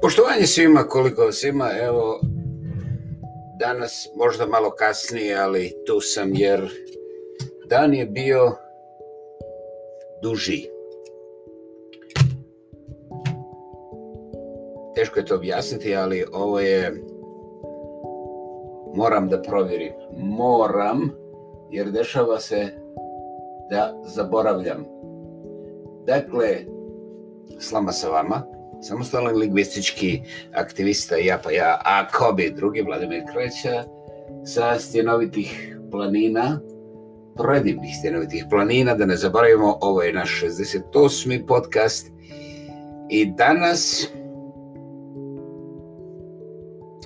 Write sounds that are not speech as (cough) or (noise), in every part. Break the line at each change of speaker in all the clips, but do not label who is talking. Poštovanje svima koliko vas ima, evo, danas možda malo kasnije, ali tu sam jer dan je bio duži. Teško je to objasniti, ali ovo je, moram da provjerim, moram, jer dešava se da zaboravljam. Dakle, slama sa vama samostalni lingvistički aktivista ja pa ja, a ko bi drugi Vladimir Kreća sa stjenovitih planina, predivnih stjenovitih planina, da ne zaboravimo, ovo je naš 68. podcast i danas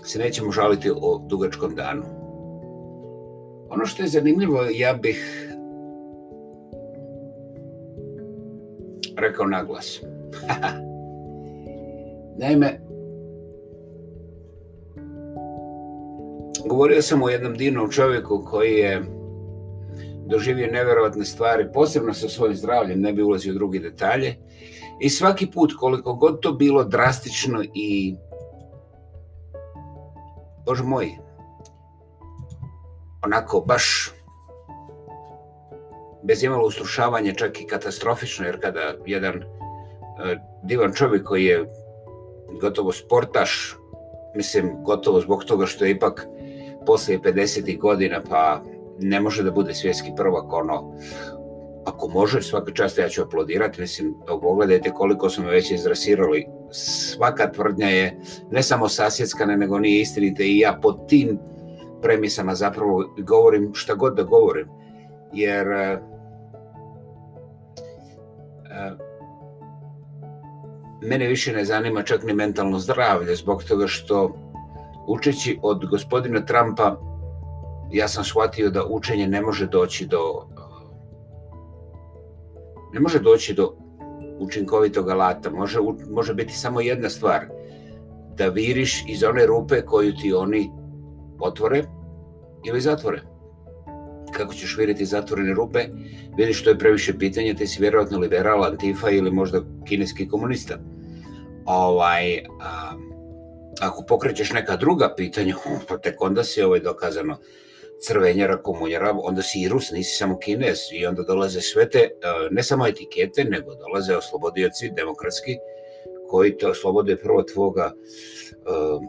se nećemo žaliti o dugačkom danu. Ono što je zanimljivo, ja bih rekao naglas. (laughs) Naime, govorio sam o jednom divnom čovjeku koji je doživio neverovatne stvari, posebno sa svojim zdravljem, ne bi ulazio u drugi detalje. I svaki put, koliko god to bilo drastično i... Bože moj, onako baš bez imalo ustrušavanje, čak i katastrofično, jer kada jedan e, divan čovjek koji je gotovo sportaš, mislim, gotovo zbog toga što je ipak poslije 50-ih godina, pa ne može da bude svjetski prvak, ono, ako može, svaka čast ja ću aplodirati, mislim, pogledajte koliko smo već izrasirali, svaka tvrdnja je ne samo sasjeckana, nego nije istinita i ja pod tim premisama zapravo govorim šta god da govorim, jer uh, uh, mene više ne zanima čak ni mentalno zdravlje, zbog toga što učeći od gospodina Trumpa, ja sam shvatio da učenje ne može doći do ne može doći do učinkovitog alata, može, može biti samo jedna stvar, da viriš iz one rupe koju ti oni otvore ili zatvore. Kako ćeš viriti zatvorene rupe, vidiš to je previše pitanje, te si vjerojatno liberal, antifa ili možda kineski komunista ovaj, a, ako pokrećeš neka druga pitanja, (laughs) pa tek onda si ovaj dokazano crvenjara, komunjara, onda si i Rus, nisi samo Kines i onda dolaze sve te, ne samo etikete, nego dolaze oslobodioci demokratski koji te oslobode prvo tvoga uh,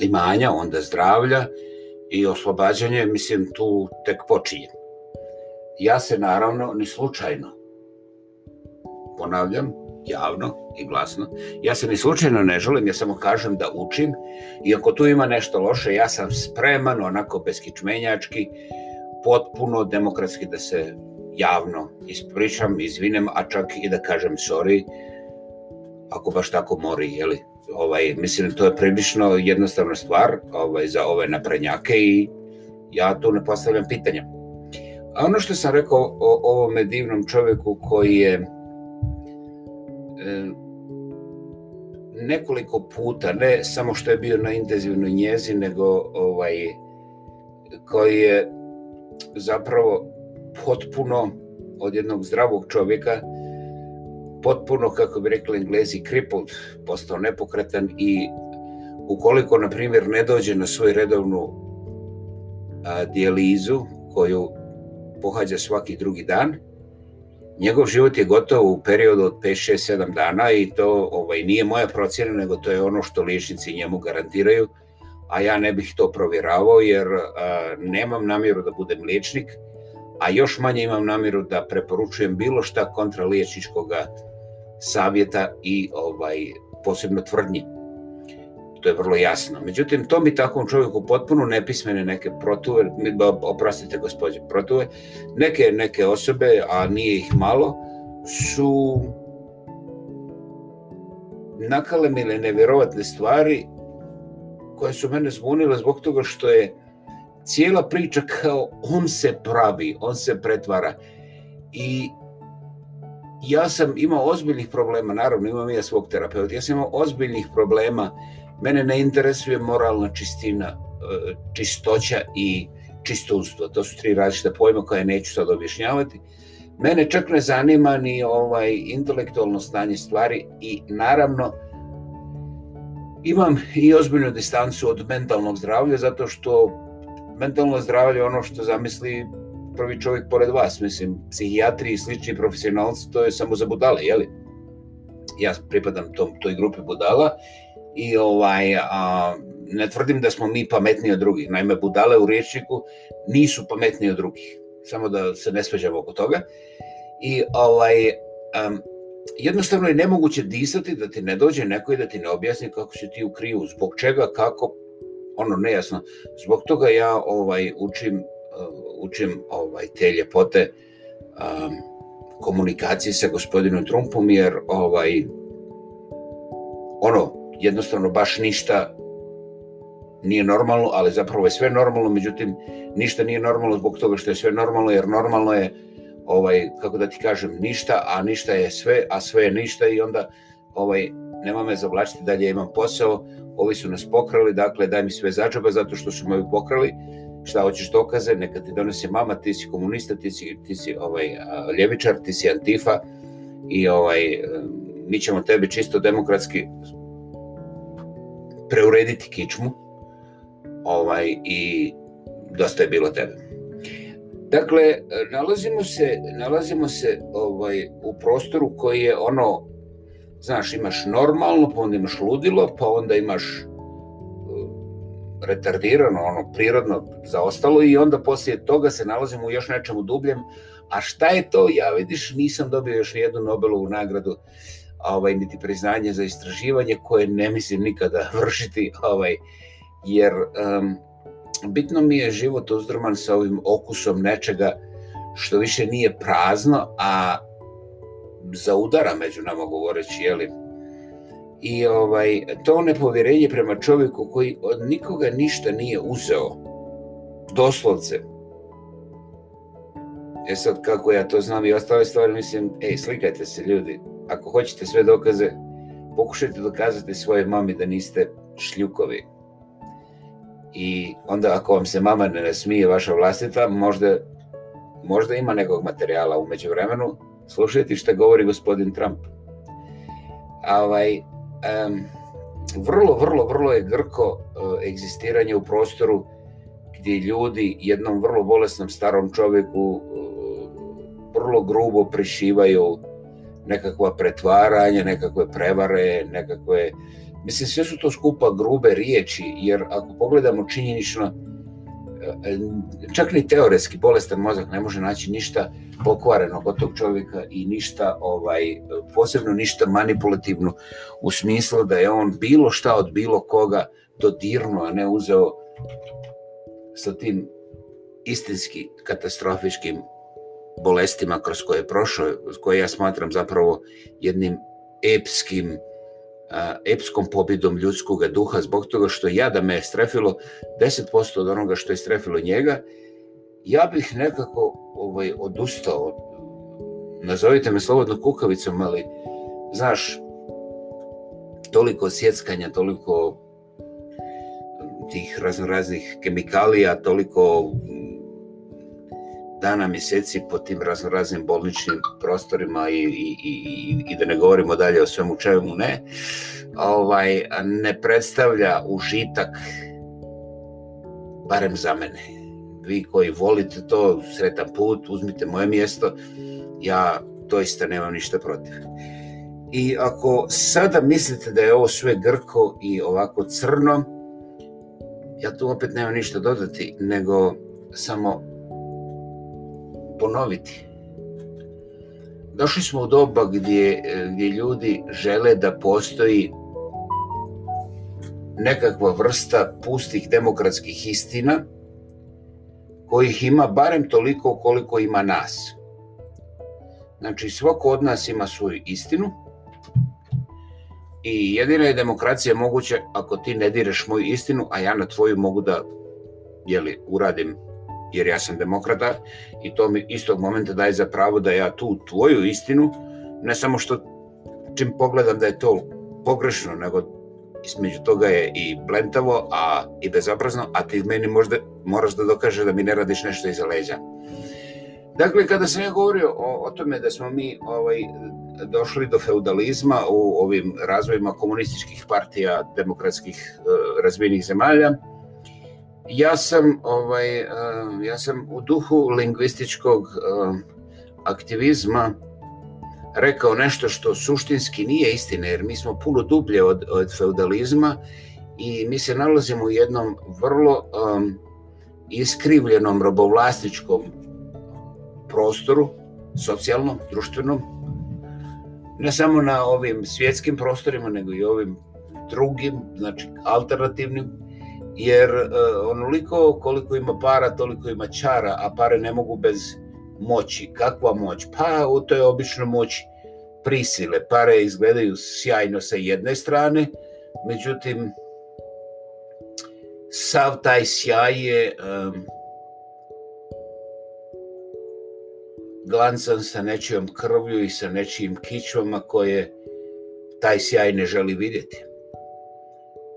imanja, onda zdravlja i oslobađanje, mislim, tu tek počinje. Ja se naravno ni slučajno ponavljam, javno i glasno. Ja se ni slučajno ne žalim, ja samo kažem da učim i ako tu ima nešto loše, ja sam spreman onako beskičmenjački, potpuno demokratski da se javno ispričam, izvinem, a čak i da kažem sorry, ako baš tako mori, jeli? Ovaj, mislim, to je prilično jednostavna stvar ovaj, za ove naprenjake i ja tu ne postavljam pitanja. A ono što sam rekao o ovome divnom čovjeku koji je nekoliko puta, ne samo što je bio na intenzivnoj njezi, nego ovaj, koji je zapravo potpuno od jednog zdravog čovjeka, potpuno, kako bi rekli englezi, crippled, postao nepokretan i ukoliko, na primjer, ne dođe na svoju redovnu a, dijalizu koju pohađa svaki drugi dan, njegov život je gotov u periodu od 5, 6, 7 dana i to ovaj nije moja procjena, nego to je ono što ličnici njemu garantiraju, a ja ne bih to provjeravao jer a, nemam namjeru da budem liječnik, a još manje imam namjeru da preporučujem bilo šta kontra liječničkog savjeta i ovaj posebno tvrdnje to je vrlo jasno. Međutim, to mi takvom čovjeku potpuno nepismene neke protuve, oprostite gospođe, protuve, neke, neke osobe, a nije ih malo, su nakalemile nevjerovatne stvari koje su mene zvunile zbog toga što je cijela priča kao on se pravi, on se pretvara. I ja sam imao ozbiljnih problema, naravno imam i ja svog terapeuta, ja sam imao ozbiljnih problema mene ne interesuje moralna čistina, e, čistoća i čistunstvo. To su tri različita pojma koje neću sad objašnjavati. Mene čak ne zanima ni ovaj intelektualno stanje stvari i naravno imam i ozbiljnu distancu od mentalnog zdravlja zato što mentalno zdravlje je ono što zamisli prvi čovjek pored vas, mislim, psihijatri i slični profesionalci, to je samo za budale, jeli? Ja pripadam tom, toj grupi budala i ovaj, a, ne tvrdim da smo mi pametniji od drugih. Naime, budale u riječniku nisu pametniji od drugih. Samo da se ne sveđamo oko toga. I ovaj, a, jednostavno je nemoguće disati da ti ne dođe neko i da ti ne objasni kako si ti u kriju, zbog čega, kako, ono nejasno. Zbog toga ja ovaj učim, e, učim ovaj, te ljepote a, komunikacije sa gospodinom Trumpom, jer ovaj, ono, jednostavno baš ništa nije normalno, ali zapravo je sve normalno, međutim, ništa nije normalno zbog toga što je sve normalno, jer normalno je, ovaj, kako da ti kažem, ništa, a ništa je sve, a sve je ništa i onda ovaj, nema me zavlačiti dalje, imam posao, ovi su nas pokrali, dakle, daj mi sve začaba zato što su me pokrali, šta hoćeš dokaze, neka ti donese mama, ti si komunista, ti si, ti si ovaj, ljevičar, ti si antifa i ovaj, e, mi ćemo tebi čisto demokratski preurediti kičmu ovaj, i dosta je bilo tebe. Dakle, nalazimo se, nalazimo se ovaj, u prostoru koji je ono, znaš, imaš normalno, pa onda imaš ludilo, pa onda imaš e, retardirano, ono, prirodno zaostalo i onda poslije toga se nalazimo u još nečemu dubljem. A šta je to? Ja vidiš, nisam dobio još nijednu Nobelovu nagradu. Uh, ovaj, niti priznanje za istraživanje koje ne mislim nikada (laughs) vršiti, ovaj, jer um, bitno mi je život uzdrman sa ovim okusom nečega što više nije prazno, a zaudara među nama govoreći, jeli, I ovaj to nepovjerenje prema čovjeku koji od nikoga ništa nije uzeo. Doslovce. E sad, kako ja to znam i ostale stvari, mislim, ej, slikajte se, ljudi, ako hoćete sve dokaze, pokušajte dokazati svoje mami da niste šljukovi. I onda ako vam se mama ne nasmije vaša vlastita, možda, možda ima nekog materijala umeđu vremenu, slušajte što govori gospodin Trump. Ovaj, um, vrlo, vrlo, vrlo je grko uh, egzistiranje u prostoru gdje ljudi jednom vrlo bolesnom starom čovjeku uh, vrlo grubo prišivaju uh, nekakva pretvaranja, nekakve prevare, nekakve... Mislim, sve su to skupa grube riječi, jer ako pogledamo činjenično, e, čak ni teoretski bolestan mozak ne može naći ništa pokvareno kod tog čovjeka i ništa, ovaj, posebno ništa manipulativno u smislu da je on bilo šta od bilo koga dodirno, a ne uzeo sa tim istinski katastrofičkim bolestima kroz koje je prošao, koje ja smatram zapravo jednim epskim, epskom pobjedom ljudskog duha zbog toga što ja da me je strefilo 10% od onoga što je strefilo njega, ja bih nekako ovaj, odustao. Nazovite me slobodno kukavicom, ali znaš, toliko sjeckanja, toliko tih raznoraznih kemikalija, toliko dana, mjeseci po tim raznoraznim bolničnim prostorima i, i, i, i da ne govorimo dalje o svemu čemu ne, ovaj, ne predstavlja užitak barem za mene. Vi koji volite to, sretan put, uzmite moje mjesto, ja toista nemam ništa protiv. I ako sada mislite da je ovo sve grko i ovako crno, ja tu opet nemam ništa dodati, nego samo ponoviti. Došli smo u doba gdje, gdje ljudi žele da postoji nekakva vrsta pustih demokratskih istina kojih ima barem toliko koliko ima nas. Znači svako od nas ima svoju istinu i jedina je demokracija moguća ako ti ne direš moju istinu, a ja na tvoju mogu da jeli, uradim jer ja sam demokrata i to mi istog momenta daje za pravo da ja tu tvoju istinu, ne samo što čim pogledam da je to pogrešno, nego između toga je i blentavo a i bezobrazno, a ti meni možda moraš da dokaže da mi ne radiš nešto iza leđa. Dakle, kada sam ja govorio o, o tome da smo mi ovaj, došli do feudalizma u ovim razvojima komunističkih partija demokratskih e, razvijenih zemalja, e, ja sam ovaj ja sam u duhu lingvističkog aktivizma rekao nešto što suštinski nije istina jer mi smo puno dublje od od feudalizma i mi se nalazimo u jednom vrlo um, iskrivljenom robovlasničkom prostoru socijalnom, društvenom ne samo na ovim svjetskim prostorima nego i ovim drugim, znači alternativnim jer uh, onoliko koliko ima para, toliko ima čara, a pare ne mogu bez moći. Kakva moć? Pa to je obično moć prisile. Pare izgledaju sjajno sa jedne strane, međutim, sav taj sjaj je um, glancan sa nečijom krvlju i sa nečijim kičvama koje taj sjaj ne želi vidjeti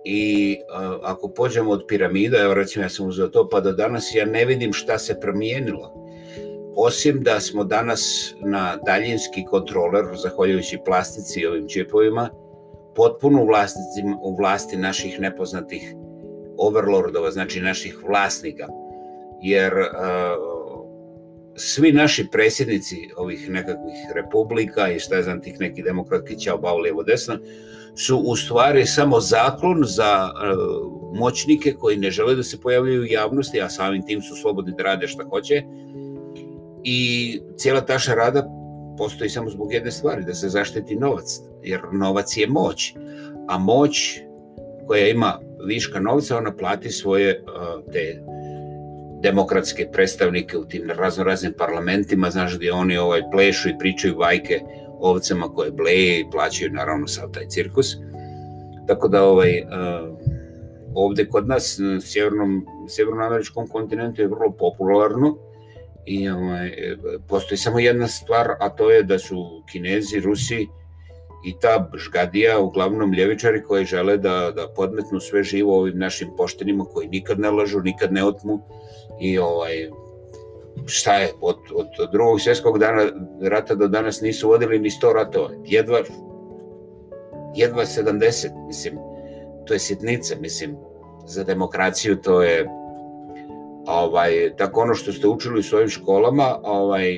i uh, ako pođemo od piramida, evo recimo ja sam uzeo to, pa do danas ja ne vidim šta se promijenilo. Osim da smo danas na daljinski kontroler, zahvaljujući plastici i ovim čipovima, potpuno u, u vlasti naših nepoznatih overlordova, znači naših vlasnika. Jer uh, svi naši predsjednici ovih nekakvih republika i šta je znam tih neki demokratki ćao bavu lijevo desno, su u stvari samo zaklon za uh, moćnike koji ne žele da se pojavljaju u javnosti, a samim tim su slobodni da rade šta hoće. I cijela ta šarada postoji samo zbog jedne stvari, da se zaštiti novac, jer novac je moć. A moć koja ima viška novca, ona plati svoje uh, te demokratske predstavnike u tim razno raznim parlamentima, znaš gdje oni ovaj plešu i pričaju bajke uh, ovcama koje bleje i plaćaju naravno sav taj cirkus. Tako da ovaj eh, ovde kod nas na eh, sjevernom sjevernoameričkom kontinentu je vrlo popularno i ovaj, postoji samo jedna stvar, a to je da su Kinezi, Rusi i ta žgadija, uglavnom ljevičari koji žele da, da podmetnu sve živo ovim našim poštenima koji nikad ne lažu, nikad ne otmu i ovaj, šta je, od, od drugog svjetskog dana, rata do danas nisu vodili ni sto ratova, jedva, jedva 70, mislim, to je sitnica, mislim, za demokraciju to je, ovaj, tako ono što ste učili u svojim školama, ovaj,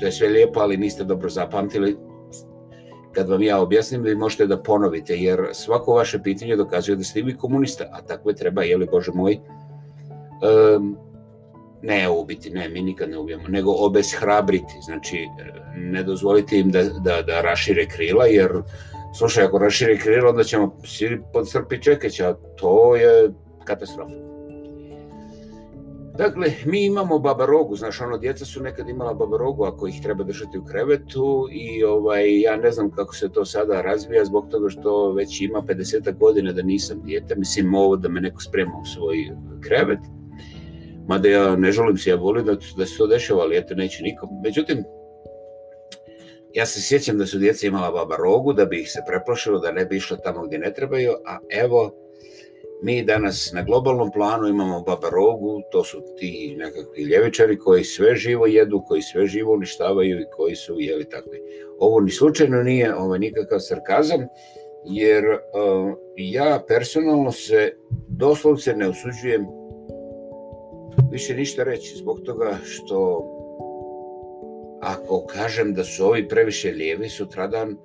to je sve lijepo, ali niste dobro zapamtili, kad vam ja objasnim, vi možete da ponovite, jer svako vaše pitanje dokazuje da ste vi komunista, a tako je treba, jeli Bože moj, um, ne ubiti, ne, mi nikad ne ubijamo, nego obeshrabriti, znači ne dozvoliti im da, da, da rašire krila, jer slušaj, ako rašire krila, onda ćemo siri pod srpi čekeć, a to je katastrofa. Dakle, mi imamo babarogu, znaš, ono, djeca su nekad imala babarogu ako ih treba držati u krevetu i ovaj, ja ne znam kako se to sada razvija zbog toga što već ima 50 godina da nisam djete, mislim ovo da me neko sprema u svoj krevet, mada ja ne želim se, ja volim da, da se to dešava, ali eto, neće nikom. Međutim, ja se sjećam da su djeca imala baba rogu, da bi ih se preplašilo, da ne bi išla tamo gdje ne trebaju, a evo, mi danas na globalnom planu imamo baba rogu, to su ti nekakvi ljevičari koji sve živo jedu, koji sve živo uništavaju i koji su, jeli takvi. Ovo ni slučajno nije ovaj, nikakav sarkazam, jer uh, ja personalno se doslovce ne usuđujem više ništa reći zbog toga što ako kažem da su ovi previše lijevi sutradan,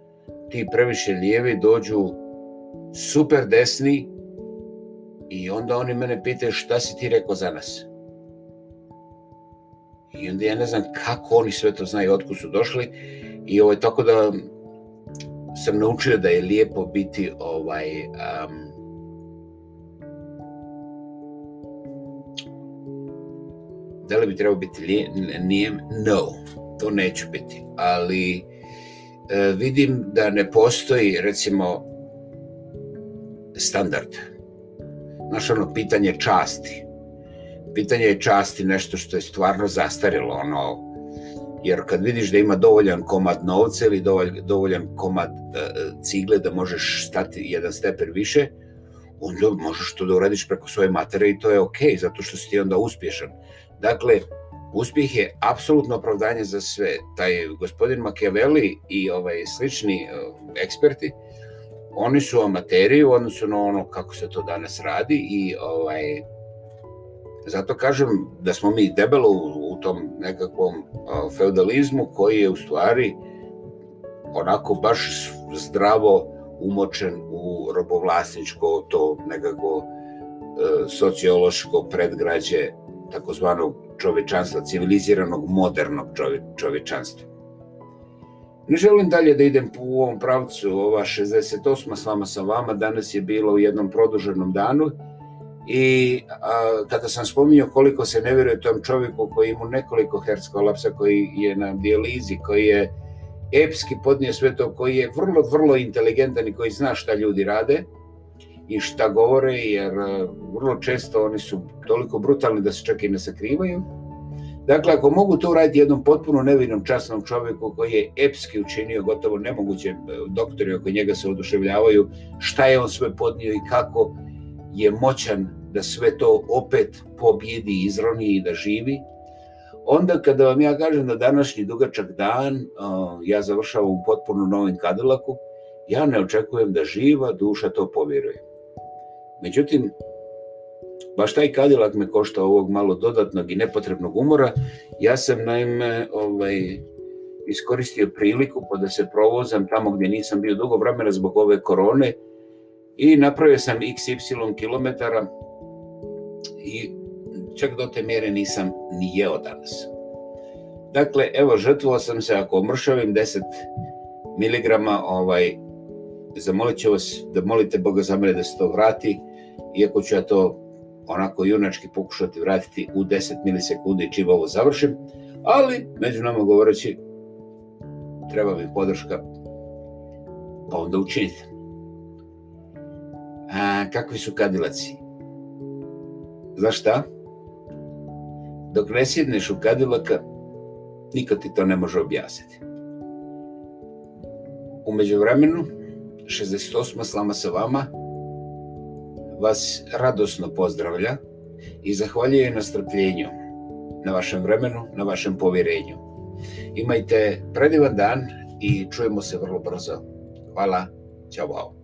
ti previše lijevi dođu super desni i onda oni mene pitaju šta si ti rekao za nas. I onda ja ne znam kako oni sve to znaju, otkud su došli i ovo je tako da sam naučio da je lijepo biti ovaj um, da li bi trebao biti nijem? No, to neću biti. Ali e, vidim da ne postoji, recimo, standard. Znaš, ono, pitanje časti. Pitanje je časti nešto što je stvarno zastarilo, ono, jer kad vidiš da ima dovoljan komad novca ili dovoljan komad e, e, cigle da možeš stati jedan steper više, e, onda možeš to da uradiš preko svoje matere i to je okej, okay, zato što si ti onda uspješan. Dakle, uspjeh je apsolutno opravdanje za sve. Taj gospodin Machiavelli i ovaj slični eh, eksperti, oni su amateri u odnosu na ono kako se to danas radi i ovaj, zato kažem da smo mi debelo u, u tom nekakvom eh, feudalizmu koji je u stvari onako baš zdravo uh, umočen u robovlasničko to nekako e, sociološko predgrađe takozvanog čovečanstva, civiliziranog modernog čove, čovečanstva. Ne želim dalje da idem u ovom pravcu, ova 68. s vama sa vama, danas je bila u jednom produženom danu i a, kada sam spominjao koliko se ne vjeruje tom čovjeku koji ima nekoliko herskolapsa, koji je na dijalizi, koji je epski podnije sve to koji je vrlo, vrlo inteligentan i koji zna šta ljudi rade i šta govore, jer e, vrlo često oni su toliko brutalni da se čak i ne sakrivaju. Dakle, ako mogu to uraditi jednom potpuno nevinom časnom čovjeku koji je epski učinio gotovo nemoguće, e, doktori oko njega se oduševljavaju, šta je on sve podnio i kako je moćan da sve to opet pobjedi, izroni i da živi, onda kada vam ja kažem da današnji dugačak dan, ja završavam u potpuno novim kadilaku, ja ne očekujem da živa duša to povjeruje. Međutim, baš taj kadilak me košta ovog malo dodatnog i nepotrebnog umora. Ja sam naime ovaj, iskoristio priliku pa da se provozam tamo gdje nisam bio dugo vremena zbog ove korone i napravio sam XY kilometara, čak do te mere nisam ni jeo danas. Dakle, evo, žrtvila sam se, ako omršavim 10 mg, ovaj, zamolit ću vas da molite Boga za mene da se to vrati, iako ću ja to onako junački pokušati vratiti u 10 milisekundi čim ovo završim, ali među nama govoreći treba mi podrška, pa onda učinite. A, kakvi su kadilaci? Zašta? šta? dok ne sjedneš u kadilaka, niko ti to ne može objasniti. Umeđu vremenu, 68. slama sa vama, vas radosno pozdravlja i zahvaljuje na strpljenju, na vašem vremenu, na vašem povjerenju. Imajte predivan dan i čujemo se vrlo brzo. Hvala, ćao, bao.